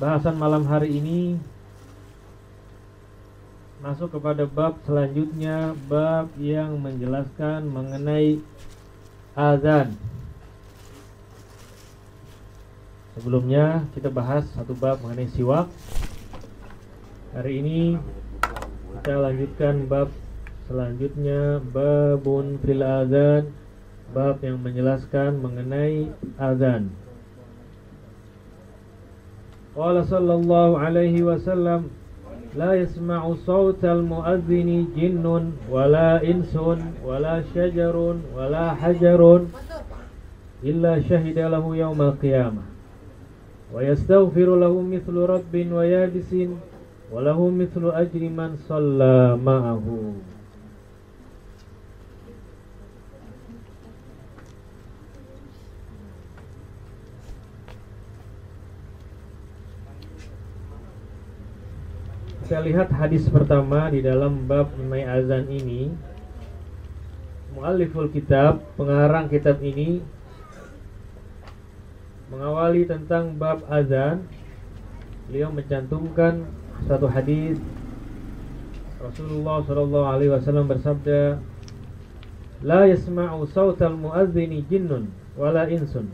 bahasan malam hari ini masuk kepada bab selanjutnya bab yang menjelaskan mengenai azan. Sebelumnya kita bahas satu bab mengenai siwak. Hari ini kita lanjutkan bab selanjutnya babun fil azan, bab yang menjelaskan mengenai azan. Qala sallallahu alaihi wasallam لا يسمع صوت المؤذن جن ولا إنس ولا شجر ولا حجر إلا شهد له يوم القيامة. ويستغفر له مثل رب ويابس وله مثل أجر من صلى معه. Kita lihat hadis pertama di dalam bab mengenai azan ini. Mu'alliful kitab, pengarang kitab ini mengawali tentang bab azan. Beliau mencantumkan satu hadis Rasulullah sallallahu alaihi wasallam bersabda, "La yasma'u sautal muadzini jinnun wala insun."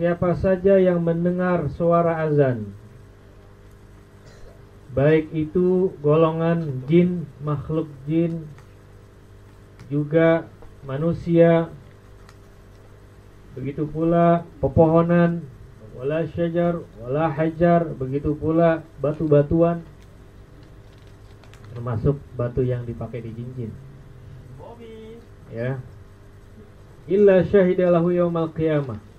Siapa saja yang mendengar suara azan? Baik itu golongan jin, makhluk jin Juga manusia. Begitu pula pepohonan Wala syajar, wala hajar Begitu pula batu-batuan Termasuk batu yang dipakai di cincin Ya. Illa syahidalahu yawmal qiyamah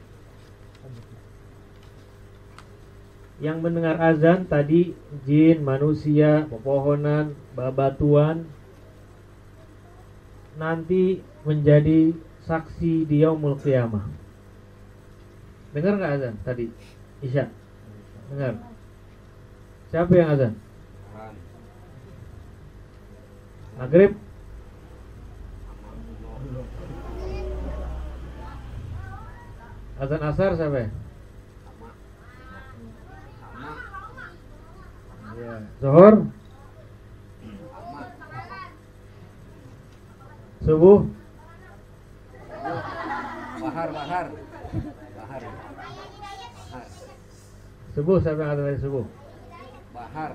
yang mendengar azan tadi jin, manusia, pepohonan, babatuan nanti menjadi saksi di yaumul qiyamah. Dengar nggak azan tadi? Isya. Dengar. Siapa yang azan? Maghrib. Azan asar siapa ya? Zuhur Subuh Bahar, bahar. Bahar. Subuh yang ada dari subuh? Bahar.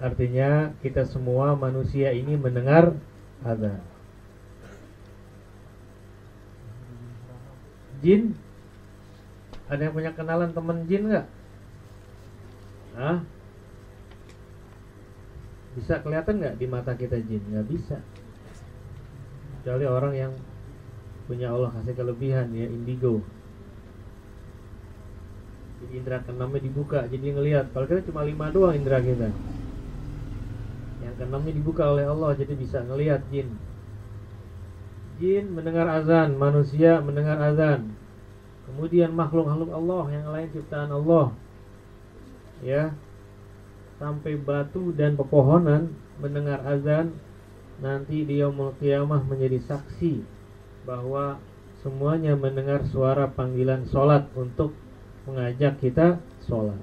Artinya kita semua manusia ini mendengar azan. Jin ada yang punya kenalan temen jin nggak? Hah? Bisa kelihatan nggak di mata kita jin? Nggak bisa. Kecuali orang yang punya Allah kasih kelebihan ya indigo. Jadi indera keenamnya dibuka, jadi ngelihat. Kalau kita cuma lima doang indera kita. Yang keenamnya dibuka oleh Allah, jadi bisa ngelihat jin. Jin mendengar azan, manusia mendengar azan. Kemudian makhluk-makhluk Allah yang lain ciptaan Allah. Ya. Sampai batu dan pepohonan mendengar azan nanti di yaumul menjadi saksi bahwa semuanya mendengar suara panggilan solat untuk mengajak kita sholat.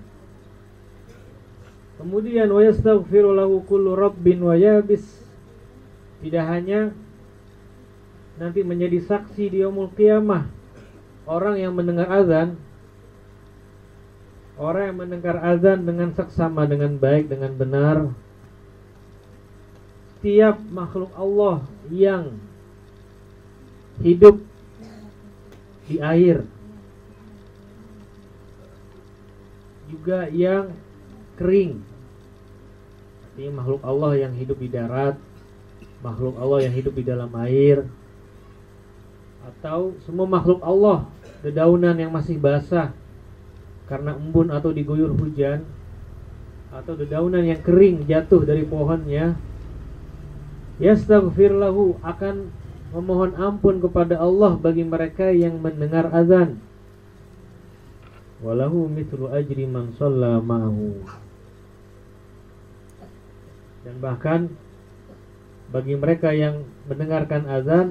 Kemudian wa yastaghfiru lahu kullu. Tidak hanya nanti menjadi saksi di yaumul orang yang mendengar azan orang yang mendengar azan dengan seksama dengan baik dengan benar setiap makhluk Allah yang hidup di air juga yang kering artinya makhluk Allah yang hidup di darat makhluk Allah yang hidup di dalam air atau semua makhluk Allah dedaunan yang masih basah karena embun atau diguyur hujan atau dedaunan yang kering jatuh dari pohonnya yastaghfir lahu akan memohon ampun kepada Allah bagi mereka yang mendengar azan. Walahu mithlu ajri man dan bahkan bagi mereka yang mendengarkan azan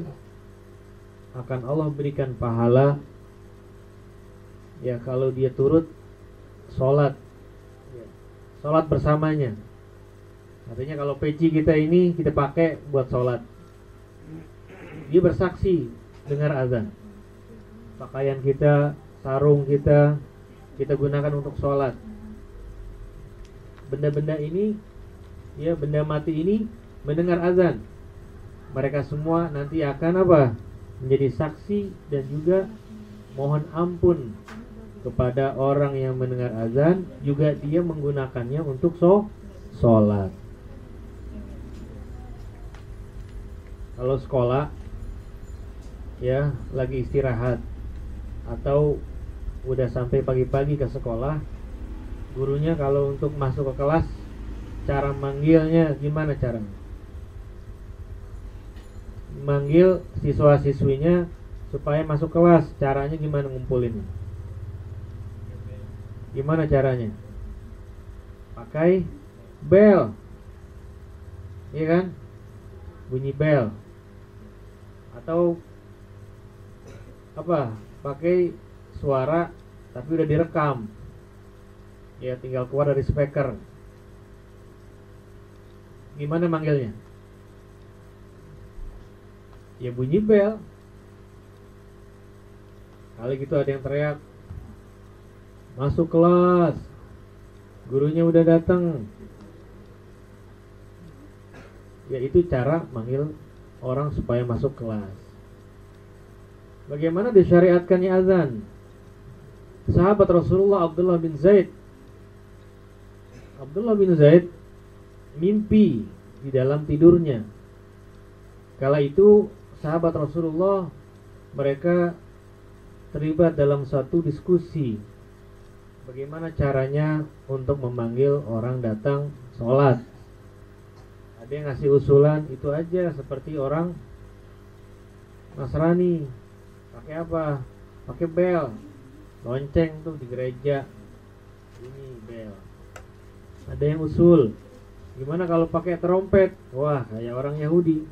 akan Allah berikan pahala. Ya kalau dia turut sholat. Ya, sholat bersamanya. Artinya kalau peci kita ini kita pakai buat sholat. Dia bersaksi dengar azan. Pakaian kita sarung kita kita gunakan untuk sholat. Benda-benda ini ya benda mati ini mendengar azan. Mereka semua nanti akan apa menjadi saksi dan juga mohon ampun kepada orang yang mendengar azan juga dia menggunakannya untuk sholat. Kalau sekolah ya lagi istirahat atau udah sampai pagi-pagi ke sekolah gurunya kalau untuk masuk ke kelas cara manggilnya gimana caranya manggil siswa-siswinya supaya masuk kelas. Caranya gimana ngumpulin? Gimana caranya? Pakai bel. Iya kan? Bunyi bel. Atau apa? Pakai suara tapi udah direkam. Ya tinggal keluar dari speaker. Gimana manggilnya? Ya bunyi bel. Kali gitu ada yang teriak masuk kelas. Gurunya udah datang ya itu cara manggil orang supaya masuk kelas. Bagaimana disyariatkannya azan? Sahabat Rasulullah Abdullah bin Zaid. Abdullah bin Zaid mimpi di dalam tidurnya. Kala itu sahabat Rasulullah mereka terlibat dalam satu diskusi. Bagaimana caranya untuk memanggil orang datang sholat? Ada yang ngasih usulan itu aja seperti orang Nasrani pakai apa? Pakai bel. Lonceng tuh di gereja. Ini bel. Ada yang usul. Gimana kalau pakai trompet? Wah kayak orang Yahudi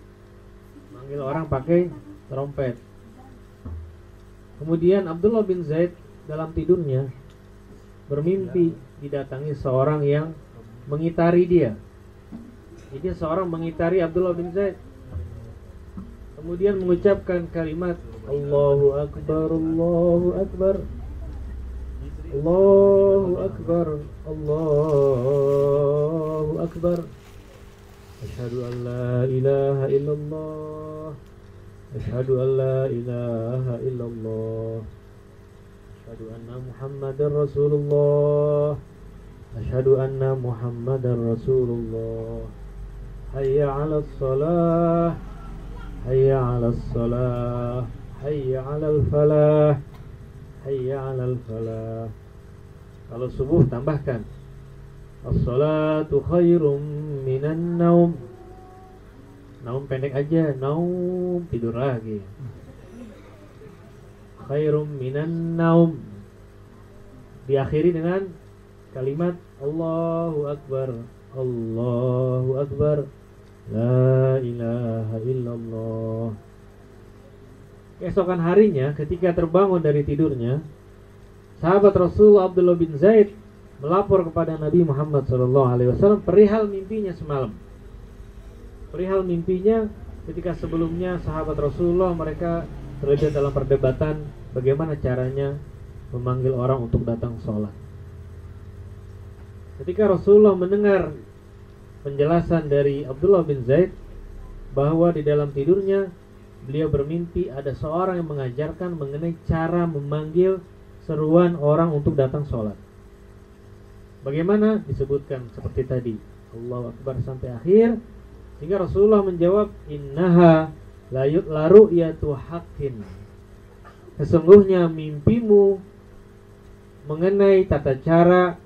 manggil orang pakai trompet. Kemudian Abdullah bin Zaid dalam tidurnya bermimpi didatangi seorang yang mengitari dia. Jadi seorang mengitari Abdullah bin Zaid. Kemudian mengucapkan kalimat Allahu Akbar, Allahu Akbar. Allahu Akbar, Allahu Akbar. أشهد أن لا إله إلا الله. أشهد أن لا إله إلا الله. أشهد أن محمد رسول الله. أشهد أن محمد رسول الله. حي على الصلاة. حي على الصلاة. حي على الفلاح. حي على الفلاح. Kalau subuh tambahkan. As-salatu khairum minan naum. Naum pendek aja Naum tidur lagi. Khairum minan naum. Diakhiri dengan kalimat Allahu Akbar Allahu Akbar La ilaha illallah. Keesokan harinya ketika terbangun dari tidurnya Sahabat Rasul Abdullah bin Zaid melapor kepada Nabi Muhammad SAW perihal mimpinya semalam. Perihal mimpinya ketika sebelumnya sahabat Rasulullah mereka terlibat dalam perdebatan bagaimana caranya memanggil orang untuk datang sholat. Ketika Rasulullah mendengar penjelasan dari Abdullah bin Zaid bahwa di dalam tidurnya beliau bermimpi ada seorang yang mengajarkan mengenai cara memanggil seruan orang untuk datang sholat. Bagaimana disebutkan seperti tadi? Allah Akbar sampai akhir. Sehingga Rasulullah menjawab Innaha layut laru yatu hakin Sesungguhnya mimpimu Mengenai tata cara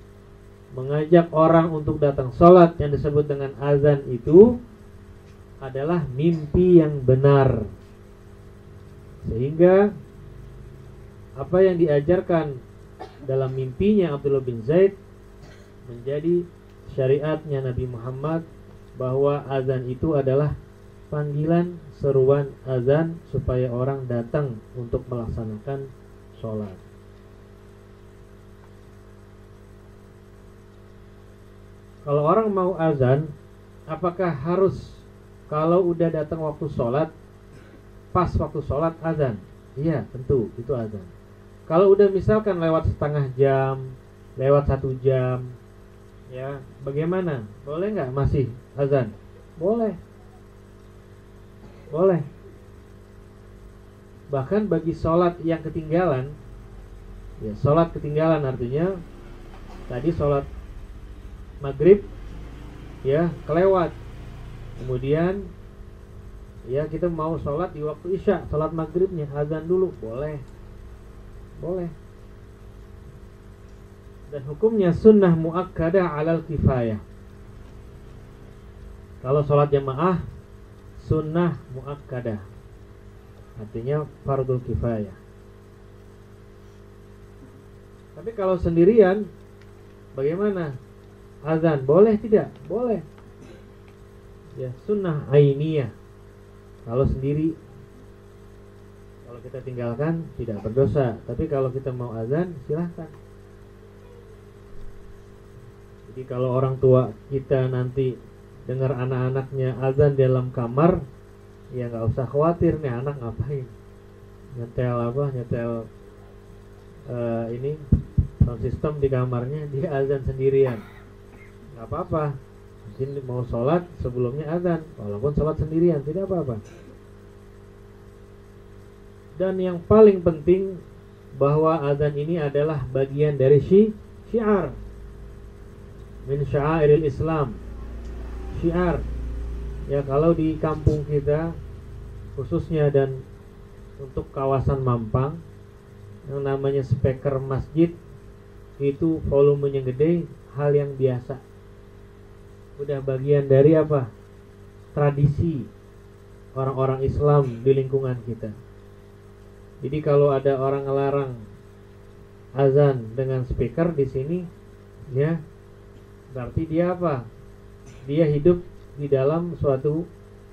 Mengajak orang untuk datang sholat Yang disebut dengan azan itu Adalah mimpi yang benar. Sehingga Apa yang diajarkan Dalam mimpinya Abdullah bin Zaid menjadi syariatnya Nabi Muhammad bahwa azan itu adalah panggilan seruan azan supaya orang datang untuk melaksanakan sholat. Kalau orang mau azan, apakah harus kalau udah datang waktu sholat, pas waktu sholat azan? Iya, tentu itu azan. Kalau udah misalkan lewat setengah jam, lewat satu jam, ya bagaimana? Boleh nggak masih azan? Boleh, boleh. Bahkan bagi sholat yang ketinggalan, ya sholat ketinggalan artinya tadi sholat maghrib ya kelewat kemudian ya kita mau sholat di waktu isya sholat maghribnya azan dulu boleh boleh dan hukumnya sunnah muakkadah alal kifayah. Kalau sholat jamaah sunnah muakkadah. Artinya fardul kifayah. Tapi kalau sendirian bagaimana? Azan boleh tidak? Boleh. Ya sunnah ainiyah. Kalau sendiri kalau kita tinggalkan tidak berdosa. Tapi kalau kita mau azan silahkan jadi kalau orang tua kita nanti dengar anak-anaknya azan dalam kamar ya nggak usah khawatir nih anak ngapain? Nyetel apa? Nyetel uh, ini sound system di kamarnya dia azan sendirian. Nggak apa-apa. Mungkin mau sholat sebelumnya azan walaupun sholat sendirian tidak apa-apa. Dan yang paling penting bahwa azan ini adalah bagian dari syi syiar min syairil Islam. Syiar. Ya kalau di kampung kita khususnya dan untuk kawasan Mampang yang namanya speaker masjid itu volumenya gede hal yang biasa. Udah bagian dari apa? Tradisi orang-orang Islam di lingkungan kita. Jadi kalau ada orang ngelarang azan dengan speaker di sini ya berarti dia apa? Dia hidup di dalam suatu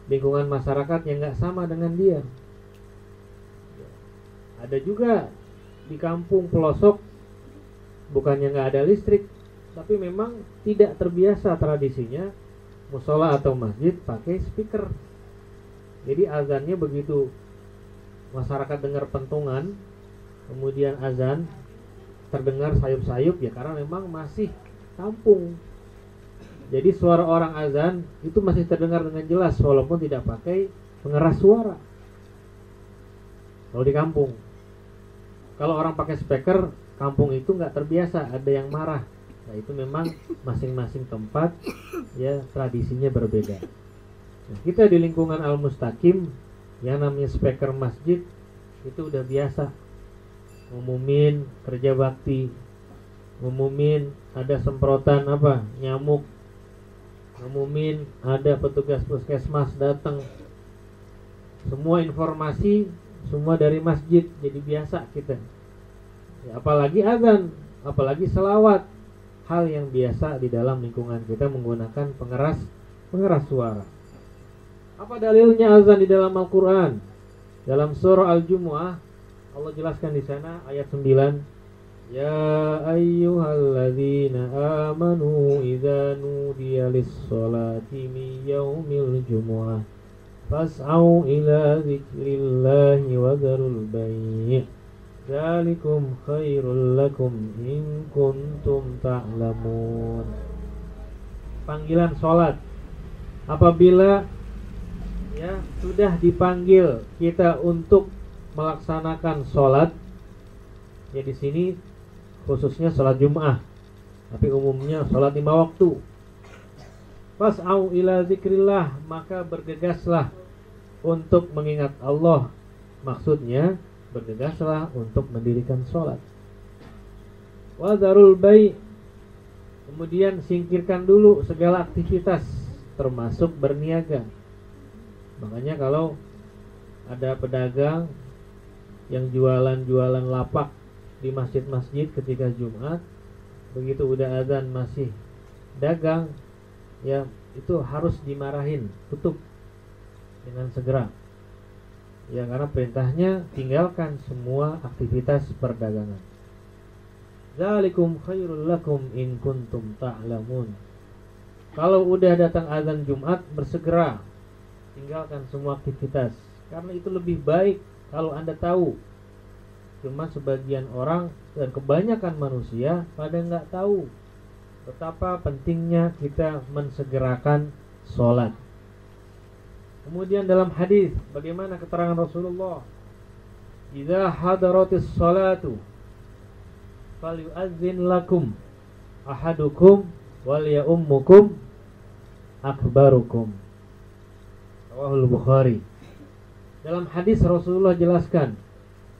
lingkungan masyarakat yang nggak sama dengan dia. Ada juga di kampung pelosok bukannya nggak ada listrik tapi memang tidak terbiasa tradisinya musola atau masjid pakai speaker. Jadi azannya begitu. Masyarakat dengar pentungan kemudian azan terdengar sayup-sayup ya karena memang masih kampung. Jadi suara orang azan itu masih terdengar dengan jelas walaupun tidak pakai pengeras suara. Kalau di kampung. Kalau orang pakai speaker kampung itu nggak terbiasa ada yang marah. Nah itu memang masing-masing tempat ya tradisinya berbeda. Nah, kita di lingkungan Al Mustaqim yang namanya speaker masjid itu udah biasa. Ngumumin kerja bakti, ngumumin ada semprotan apa nyamuk, ngumumin ada petugas puskesmas datang, semua informasi semua dari masjid jadi biasa kita. Ya, apalagi azan, apalagi selawat hal yang biasa di dalam lingkungan kita menggunakan pengeras pengeras suara. Apa dalilnya azan di dalam Al-Qur'an? Dalam surah Al-Jumu'ah Allah jelaskan di sana ayat 9 Ya ayyuhalladzina amanu idza nudiya lis-salati min yaumil jumu'ah fas'au ila dzikrillahi wa dzarul bai' Zalikum khairul lakum in kuntum ta'lamun. Panggilan sholat Apabila ya sudah dipanggil kita untuk melaksanakan sholat ya di sini khususnya sholat Jum'ah tapi umumnya sholat lima waktu Fas'au ila zikrillah maka bergegaslah untuk mengingat Allah maksudnya bergegaslah untuk mendirikan sholat. Wadarul bayi Kemudian singkirkan dulu segala aktivitas termasuk berniaga. Makanya kalau ada pedagang yang jualan-jualan lapak di masjid-masjid ketika Jumat, begitu udah azan masih dagang, ya itu harus dimarahin, tutup. dengan segera. Ya karena perintahnya tinggalkan semua aktivitas perdagangan. Zalikum khairul lakum in kuntum ta'lamun. Kalau udah datang azan Jumat bersegera tinggalkan semua aktivitas karena itu lebih baik kalau Anda tahu. Cuma sebagian orang dan kebanyakan manusia pada nggak tahu betapa pentingnya kita mensegerakan sholat. Kemudian dalam hadis bagaimana keterangan Rasulullah? Idza hadaratis salatu falyu'adzin lakum ahadukum wal ya'ummukum akbarukum. Rawahul Bukhari. Dalam hadis Rasulullah jelaskan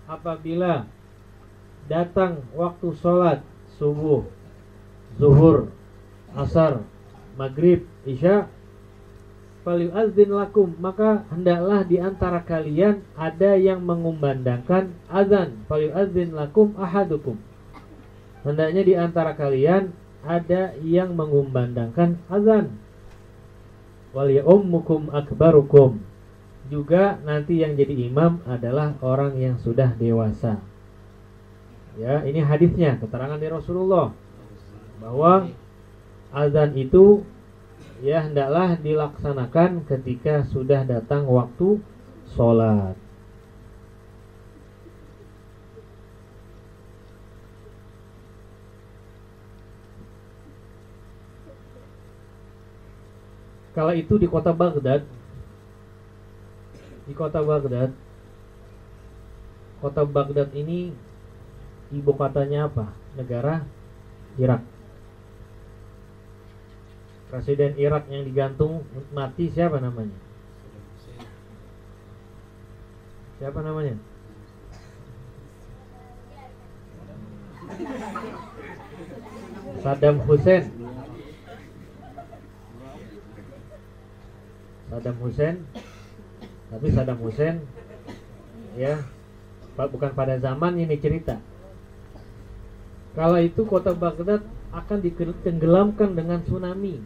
apabila datang waktu sholat subuh, zuhur, asar, maghrib, isya, falyu'adzin lakum maka hendaklah di antara kalian ada yang mengumandangkan azan falyu'adzin lakum ahadukum. Hendaknya di antara kalian ada yang mengumandangkan azan wal ummukum akbarukum juga nanti yang jadi imam adalah orang yang sudah dewasa ya ini hadisnya keterangan dari Rasulullah bahwa azan itu ya hendaklah dilaksanakan ketika sudah datang waktu sholat. Kala itu di kota Baghdad, di kota Baghdad, kota Baghdad ini ibu kotanya apa? Negara Irak. Presiden Irak yang digantung mati siapa namanya? Siapa namanya? Saddam Hussein. Saddam Hussein. Tapi Saddam Hussein ya bukan pada zaman ini cerita. Kala itu kota Baghdad akan ditenggelamkan dengan tsunami.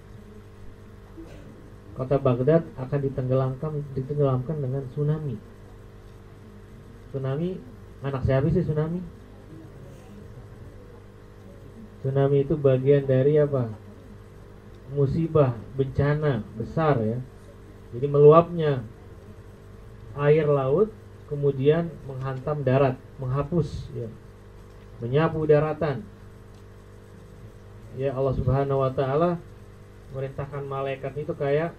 Kota Baghdad akan ditenggelamkan ditenggelamkan dengan tsunami. Tsunami anak siapa sih tsunami? Tsunami itu bagian dari apa? Musibah, bencana besar ya. Jadi meluapnya air laut kemudian menghantam darat, menghapus ya. Menyapu daratan. Ya Allah Subhanahu wa taala merintahkan malaikat itu kayak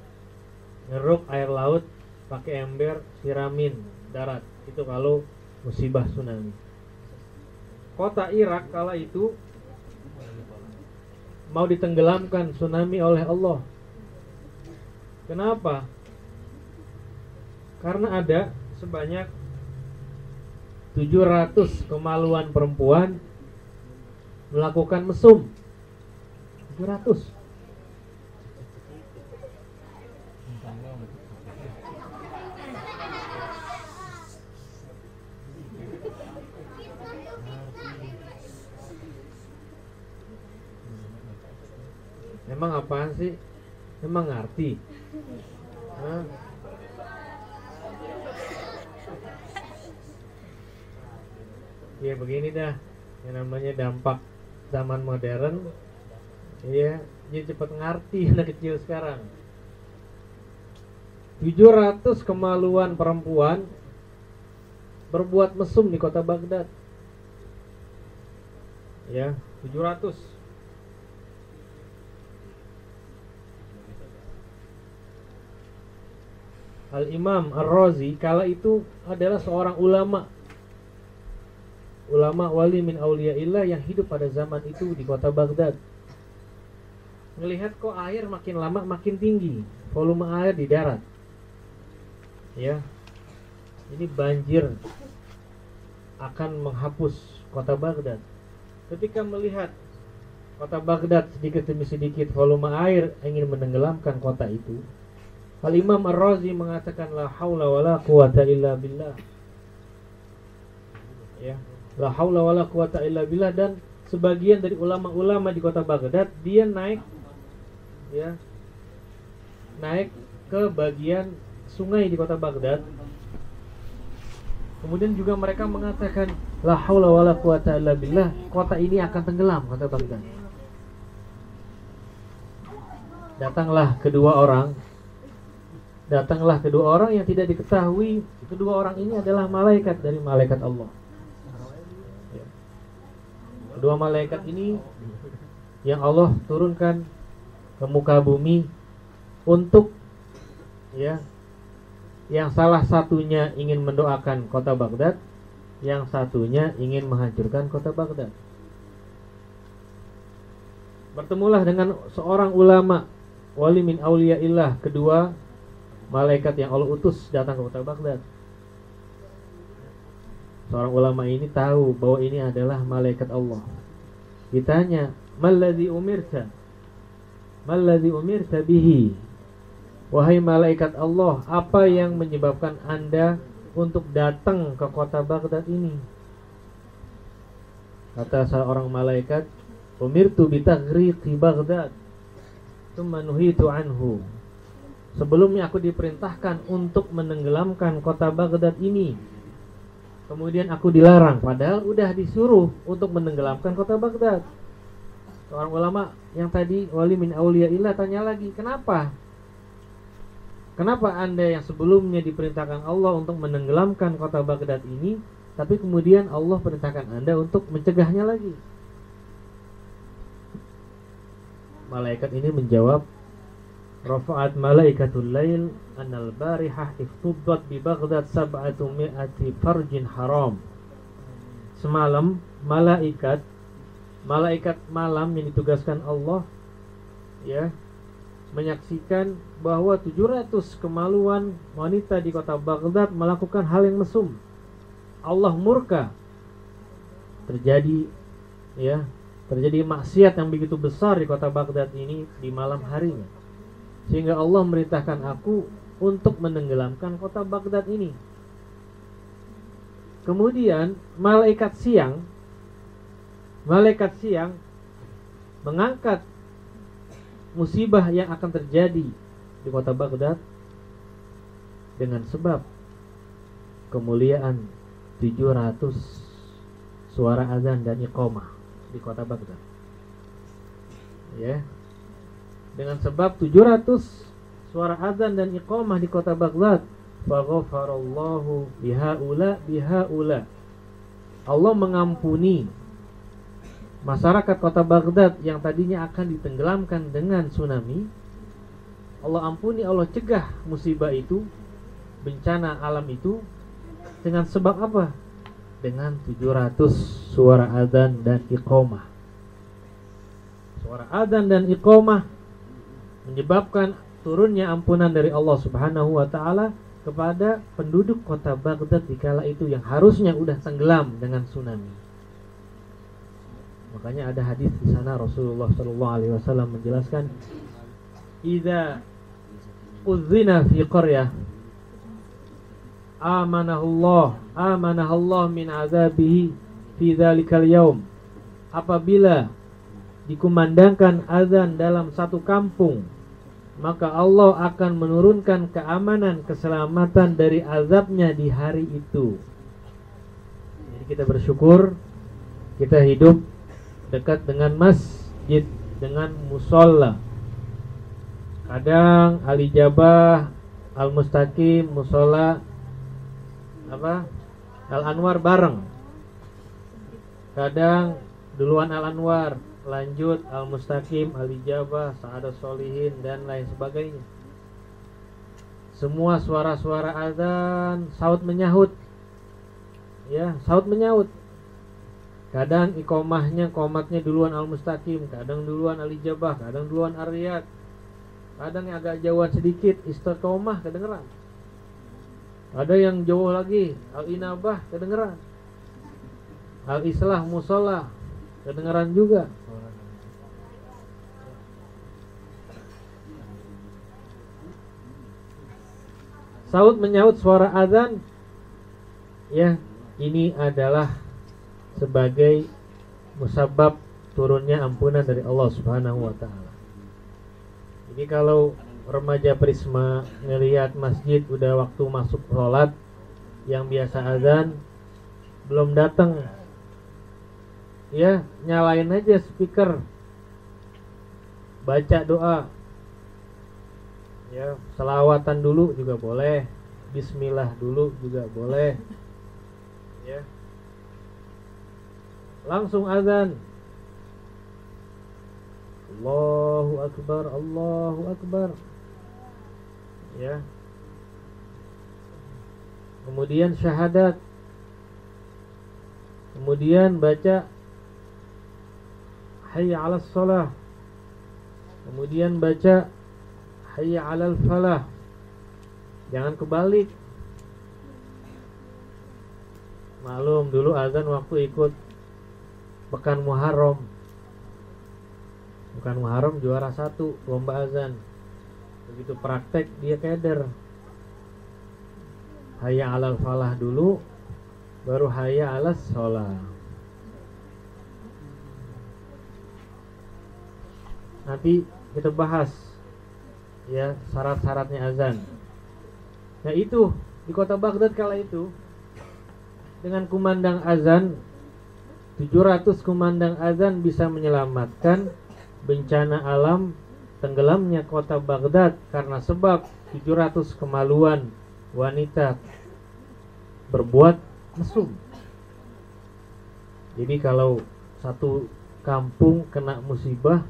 ngeruk air laut pakai ember siramin darat itu kalau musibah tsunami kota Irak kala itu mau ditenggelamkan tsunami oleh Allah kenapa karena ada sebanyak 700 kemaluan perempuan melakukan mesum 700 Emang apaan sih? Emang ngerti? Hah? Ya begini dah. Yang namanya dampak zaman modern Iya Dia cepat ngerti anak kecil sekarang. 700 kemaluan perempuan Berbuat mesum di kota Baghdad. Ya 700 Al-Imam Ar-Razi kala itu adalah seorang ulama ulama wali min auliyaillah yang hidup pada zaman itu di kota Baghdad. Melihat kok air makin lama makin tinggi, volume air di darat. Ya. Ini banjir akan menghapus kota Baghdad. Ketika melihat kota Baghdad sedikit demi sedikit volume air ingin menenggelamkan kota itu, Al Imam Ar-Razi mengatakan la haula wala quwata illa billah. Ya, la haula wala quwata illa billah dan sebagian dari ulama-ulama di kota Baghdad dia naik ya naik ke bagian sungai di kota Baghdad. Kemudian juga mereka mengatakan la haula wala quwata illa billah, kota ini akan tenggelam kota Baghdad. Datanglah kedua orang Datanglah kedua orang yang tidak diketahui Kedua orang ini adalah malaikat dari malaikat Allah. Kedua malaikat ini Yang Allah turunkan ke muka bumi Untuk Ya Yang salah satunya ingin mendoakan kota Baghdad Yang satunya ingin menghancurkan kota Baghdad Bertemulah dengan seorang ulama Wali min illah Kedua malaikat yang Allah utus datang ke kota Baghdad. Seorang ulama ini tahu bahwa ini adalah malaikat Allah. Ditanya, "Malladzi umirta?" "Malladzi umirta bihi?" Wahai malaikat Allah, apa yang menyebabkan Anda untuk datang ke kota Baghdad ini? Kata seorang malaikat, "Umirtu bi taghriqi Baghdad." Tsumma nuhitu anhu Sebelumnya aku diperintahkan untuk menenggelamkan kota Baghdad ini. Kemudian aku dilarang, padahal udah disuruh untuk menenggelamkan kota Baghdad. Seorang ulama yang tadi wali min ilah tanya lagi, kenapa? Kenapa anda yang sebelumnya diperintahkan Allah untuk menenggelamkan kota Baghdad ini, tapi kemudian Allah perintahkan anda untuk mencegahnya lagi? Malaikat ini menjawab, Rafa'at malaikatul lail anal barihah iftuddat bi Baghdad sab'atu mi'ati farjin haram. Semalam malaikat malaikat malam yang ditugaskan Allah ya menyaksikan bahwa 700 kemaluan wanita di kota Baghdad melakukan hal yang mesum. Allah murka. Terjadi ya, terjadi maksiat yang begitu besar di kota Baghdad ini di malam harinya. Sehingga Allah merintahkan aku untuk menenggelamkan kota Baghdad ini. Kemudian malaikat siang malaikat siang mengangkat musibah yang akan terjadi di kota Baghdad dengan sebab kemuliaan 700 suara azan dan iqamah di kota Baghdad. Ya dengan sebab 700 suara azan dan iqamah di kota Baghdad. Faghafarallahu bihaula bihaula Allah mengampuni masyarakat kota Baghdad yang tadinya akan ditenggelamkan dengan tsunami. Allah ampuni Allah cegah musibah itu bencana alam itu. Dengan sebab apa? Dengan 700 suara azan dan iqamah. Suara azan dan iqamah menyebabkan turunnya ampunan dari Allah Subhanahu wa taala kepada penduduk kota Baghdad di kala itu yang harusnya udah tenggelam dengan tsunami. Makanya ada hadis di sana Rasulullah Shallallahu alaihi wasallam menjelaskan "Idza uzzina fi qaryah amanahullah amanahullah min azabihi fi dzalikal yaum." Apabila dikumandangkan azan dalam satu kampung maka Allah akan menurunkan keamanan keselamatan dari azabnya di hari itu. Jadi kita bersyukur kita hidup dekat dengan masjid dengan musola. Kadang Ali Jabah Al Mustaqim musola apa? Al Anwar bareng. Kadang duluan Al Anwar lanjut al-mustaqim, al-ijabah, sa'adah solihin dan lain sebagainya. Semua suara-suara azan saut menyahut. Ya, saut menyahut. Kadang ikomahnya, komatnya duluan al-mustaqim, kadang duluan al-ijabah, kadang duluan ar-riyad. Kadang yang agak jauhan sedikit istiqomah kedengeran. Ada yang jauh lagi al-inabah kedengeran. Al-islah musola kedengeran juga. Saud menyaut suara azan ya ini adalah sebagai musabab turunnya ampunan dari Allah Subhanahu wa taala. Jadi kalau remaja Prisma ngelihat masjid udah waktu masuk sholat yang biasa azan belum datang. Ya nyalain aja speaker. Baca doa ya selawatan dulu juga boleh. Bismillah dulu juga boleh. Ya. Langsung azan. Allahu Akbar Allahu Akbar. Ya. Kemudian syahadat. Kemudian baca hayya 'alas shalah kemudian baca hayya 'alal falah. Jangan kebalik. Malum dulu azan waktu ikut pekan Muharram. Bukan Muharram juara satu lomba azan. Begitu praktek dia keder. Hayya 'alal falah dulu baru hayya 'alas shalah nanti kita bahas ya syarat-syaratnya azan. Nah itu di kota Baghdad kala itu dengan kumandang azan 700 kumandang azan bisa menyelamatkan bencana alam tenggelamnya kota Baghdad karena sebab 700 kemaluan wanita berbuat mesum. Jadi kalau satu kampung kena musibah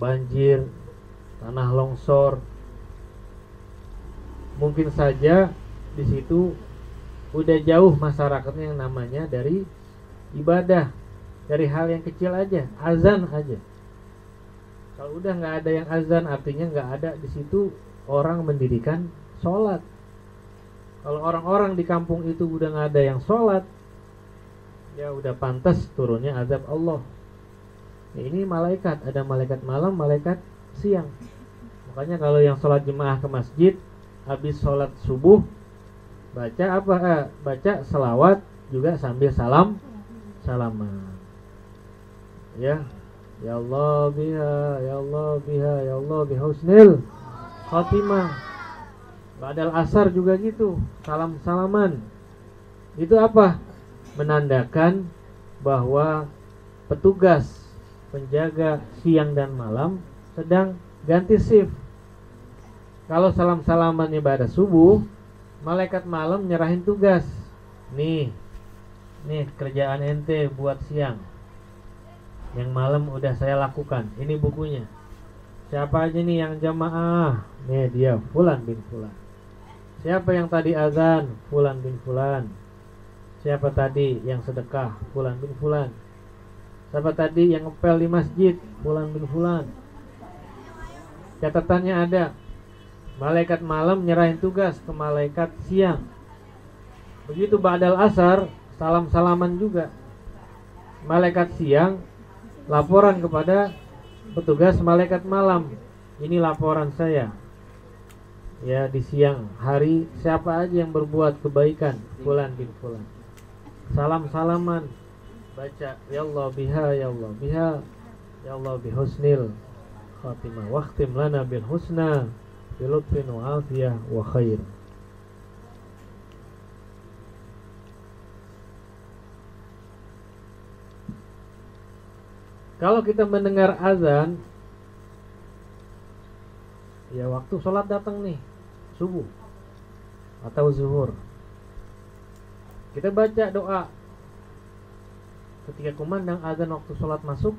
banjir, tanah longsor. Mungkin saja di situ udah jauh masyarakatnya yang namanya dari ibadah, dari hal yang kecil aja, azan aja. Kalau udah nggak ada yang azan, artinya nggak ada di situ orang mendirikan sholat. Kalau orang-orang di kampung itu udah nggak ada yang sholat, ya udah pantas turunnya azab Allah. Ya, ini malaikat, ada malaikat malam, malaikat siang. Makanya kalau yang sholat jemaah ke masjid, habis sholat subuh, baca apa? Eh, baca selawat juga sambil salam, salaman. Ya, ya Allah biha, ya Allah biha, ya Allah bihusnil khatimah. Badal asar juga gitu, salam salaman. Itu apa? Menandakan bahwa petugas penjaga siang dan malam sedang ganti shift. Kalau salam-salaman ibadah subuh, malaikat malam nyerahin tugas. Nih, nih kerjaan ente buat siang. Yang malam udah saya lakukan. Ini bukunya. Siapa aja nih yang jamaah? Nih dia, Fulan bin Fulan. Siapa yang tadi azan? Fulan bin Fulan. Siapa tadi yang sedekah? Fulan bin Fulan. Siapa tadi yang ngepel di masjid? Fulan bin Fulan. Catatannya ada. Malaikat malam nyerahin tugas ke malaikat siang. Begitu badal asar, salam-salaman juga. Malaikat siang laporan kepada petugas malaikat malam. Ini laporan saya. Ya di siang hari siapa aja yang berbuat kebaikan? Fulan bin Fulan. Salam-salaman baca ya Allah biha ya Allah biha ya Allah bihusnil khatimah waqtim lana bil husna afiyah wa khair. Kalau kita mendengar azan Ya waktu sholat datang nih Subuh Atau zuhur. Kita baca doa. Ketika kumandang azan waktu sholat masuk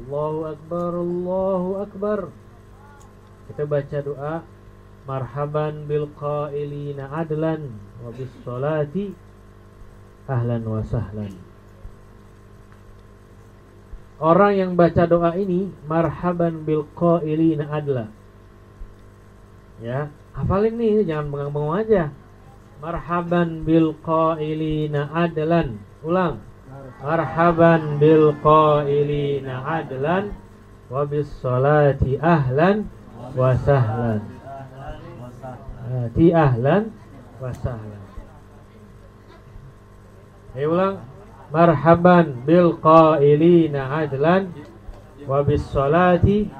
Allahu Akbar Allahu Akbar kita baca doa marhaban bil qailina adlan wa bis salati ahlan wa sahlan Orang yang baca doa ini marhaban bil qailina adla. Ya, hafalin nih jangan bengong-bengong aja. Marhaban bil qailina adlan. Ulang marhaban bil qailina adlan wa bis salati ahlan wa sahlan ti ahlan wa sahlan Ayo ulang. Marhaban bil qailina adlan wa bis salati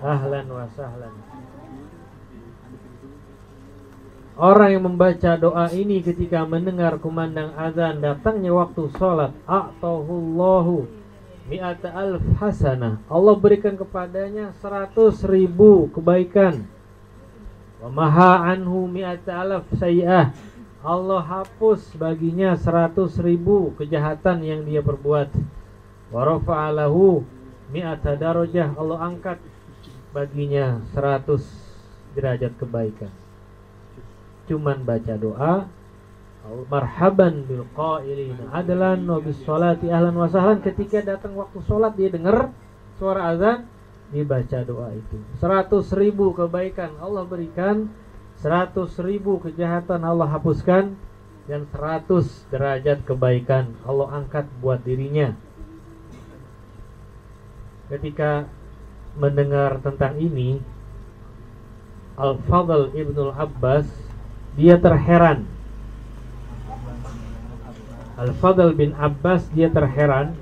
ahlan wa sahlan. Orang yang membaca doa ini ketika mendengar kumandang azan datangnya waktu sholat A'tahullahu mi'ata alf hasanah Allah berikan kepadanya seratus ribu kebaikan. Wa maha anhu mi'ata alf sayyah Allah hapus baginya seratus ribu kejahatan yang dia perbuat. Wa rafa'alahu mi'ata darajah. Allah angkat baginya seratus derajat kebaikan. Cuman baca doa marhaban bil qailin. Adalan wa bis salati ahlan wa sahlan. Ketika datang waktu sholat dia dengar suara azan dibaca doa itu. Seratus ribu kebaikan Allah berikan seratus ribu kejahatan Allah hapuskan dan seratus derajat kebaikan Allah angkat buat dirinya. Ketika mendengar tentang ini Al-Fadl Ibnul Abbas dia terheran Al-Fadl bin Abbas dia terheran.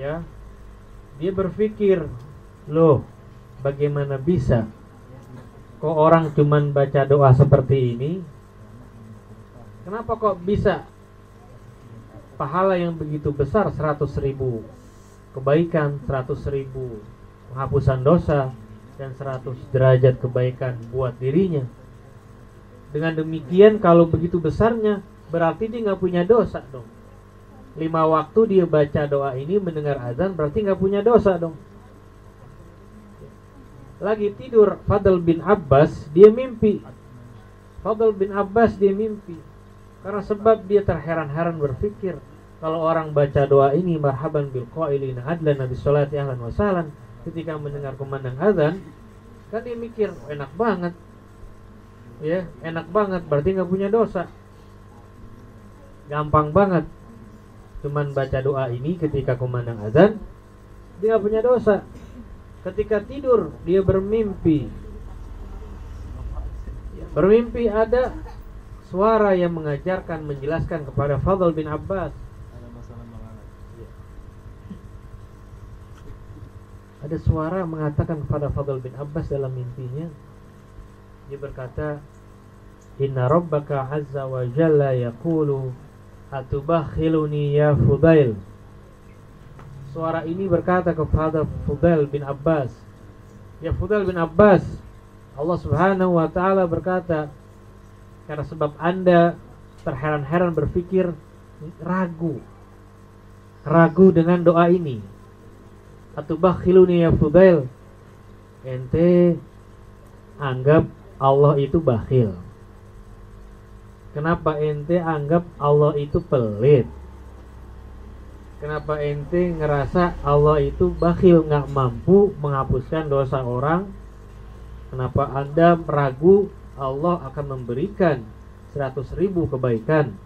Ya. Dia berpikir loh bagaimana bisa kok orang cuman baca doa seperti ini? Kenapa kok bisa pahala yang begitu besar 100 ribu? Kebaikan 100 ribu. Penghapusan dosa dan 100 derajat kebaikan buat dirinya. Dengan demikian kalau begitu besarnya berarti dia nggak punya dosa dong. Lima waktu dia baca doa ini mendengar azan berarti nggak punya dosa dong. Lagi tidur Fadl bin Abbas dia mimpi. Fadl bin Abbas dia mimpi. Karena sebab dia terheran-heran berpikir kalau orang baca doa ini marhaban bil qailina adlan nabi salati ahlan wasalan ketika mendengar kumandang azan kan dia mikir oh, enak banget ya enak banget berarti nggak punya dosa gampang banget. Cuman baca doa ini ketika kumandang azan dia punya dosa. Ketika tidur dia bermimpi. Bermimpi ada suara yang mengajarkan menjelaskan kepada Fadl bin Abbas. Ada suara mengatakan kepada Fadl bin Abbas dalam mimpinya. Dia berkata Inna rabbaka azza wa jalla yaqulu Atubakhiluni ya Fudail. Suara ini berkata kepada Fudail bin Abbas. Ya Fudail bin Abbas Allah subhanahu wa ta'ala berkata Karena sebab anda terheran-heran berpikir Ragu Ragu dengan doa ini. Atubakhiluni ya Fudail. Ente anggap Allah itu bakhil. Kenapa ente anggap Allah itu pelit? Kenapa ente ngerasa Allah itu bakhil nggak mampu menghapuskan dosa orang? Kenapa anda meragu Allah akan memberikan 100 ribu kebaikan?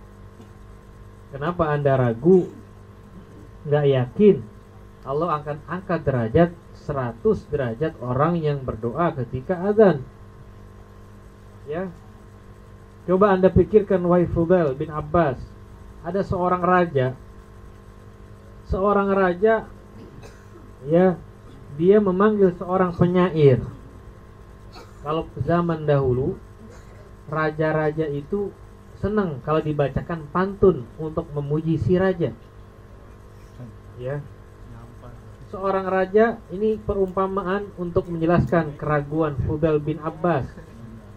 Kenapa anda ragu? Nggak yakin Allah akan angkat derajat 100 derajat orang yang berdoa ketika azan ya coba anda pikirkan wahai Fudail bin Abbas ada seorang raja. Seorang raja ya dia memanggil seorang penyair. Kalau zaman dahulu raja-raja itu senang kalau dibacakan pantun untuk memuji si raja. Ya. Seorang raja ini perumpamaan untuk menjelaskan keraguan Fudail bin Abbas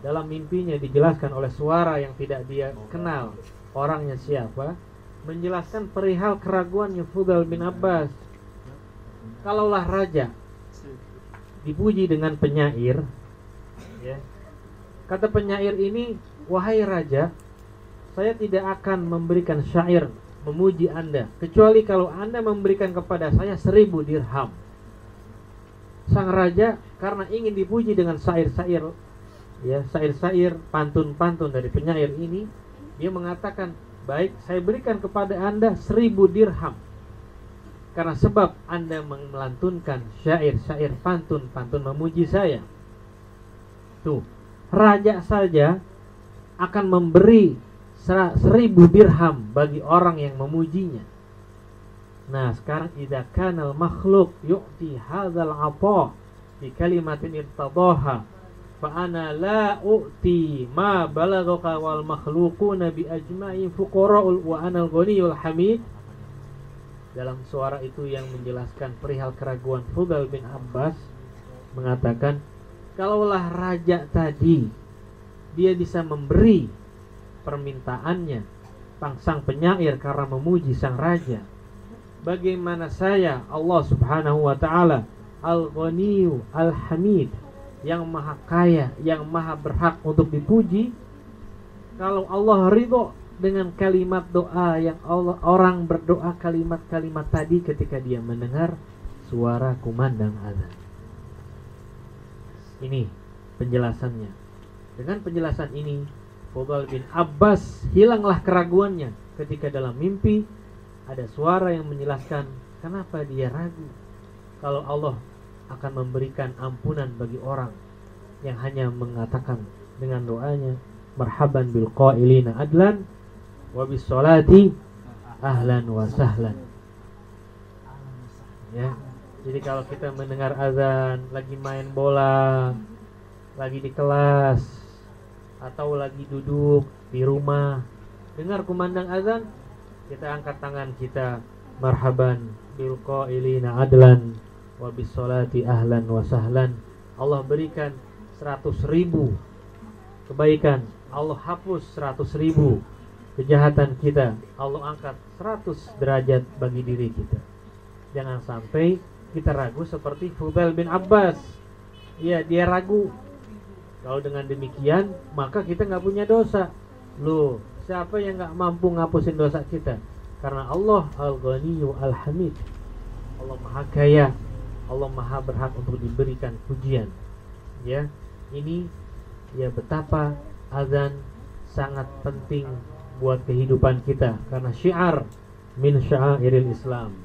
dalam mimpinya dijelaskan oleh suara yang tidak dia kenal. Orangnya siapa? Menjelaskan perihal keraguannya Fudal bin Abbas. Kalaulah raja dipuji dengan penyair ya. Kata penyair ini wahai raja saya tidak akan memberikan syair memuji anda kecuali kalau anda memberikan kepada saya seribu dirham. Sang raja karena ingin dipuji dengan syair-syair ya sair-sair pantun-pantun dari penyair ini dia mengatakan baik saya berikan kepada anda seribu dirham. Karena sebab anda melantunkan syair-syair pantun-pantun memuji saya. Tuh raja saja akan memberi seribu dirham bagi orang yang memujinya. Nah sekarang idza kanal makhluk yu'ti hadzal apa fi kalimatin irtadaha fa ana la u'ti ma balagaka wal makhluquna bi ajma'in fuqara'ul wa anal ghaniyul hamid. Dalam suara itu yang menjelaskan perihal keraguan Fudal bin Abbas mengatakan kalaulah raja tadi dia bisa memberi permintaannya sang penyair karena memuji sang raja. Bagaimana saya Allah Subhanahu wa taala Al-Ghaniyu Al-Hamid yang maha kaya, yang maha berhak untuk dipuji. Kalau Allah ridho dengan kalimat doa yang Allah orang berdoa kalimat-kalimat tadi ketika dia mendengar suara kumandang azan. Ini penjelasannya. Dengan penjelasan ini, Fudal bin Abbas hilanglah keraguannya ketika dalam mimpi ada suara yang menjelaskan kenapa dia ragu kalau Allah akan memberikan ampunan bagi orang yang hanya mengatakan dengan doanya marhaban bil qailina adlan wa bis salati ahlan wa sahlan. Ya. Jadi kalau kita mendengar azan lagi main bola lagi di kelas atau lagi duduk di rumah dengar kumandang azan kita angkat tangan kita marhaban bil qailina adlan wa bisolati ahlan wa sahlan. Allah berikan 100 ribu. Kebaikan Allah hapus 100 ribu. Kejahatan kita Allah angkat 100 derajat bagi diri kita. Jangan sampai kita ragu seperti Fudail bin Abbas. Ya dia ragu. Kalau dengan demikian maka kita nggak punya dosa. Loh Siapa yang nggak mampu ngapusin dosa kita? Karena Allah Al-Ghaniyyu Al-Hamid. Allah Maha Kaya. Allah Maha berhak untuk diberikan pujian. Ya, ini ya betapa azan sangat penting buat kehidupan kita karena syiar min syairil Islam.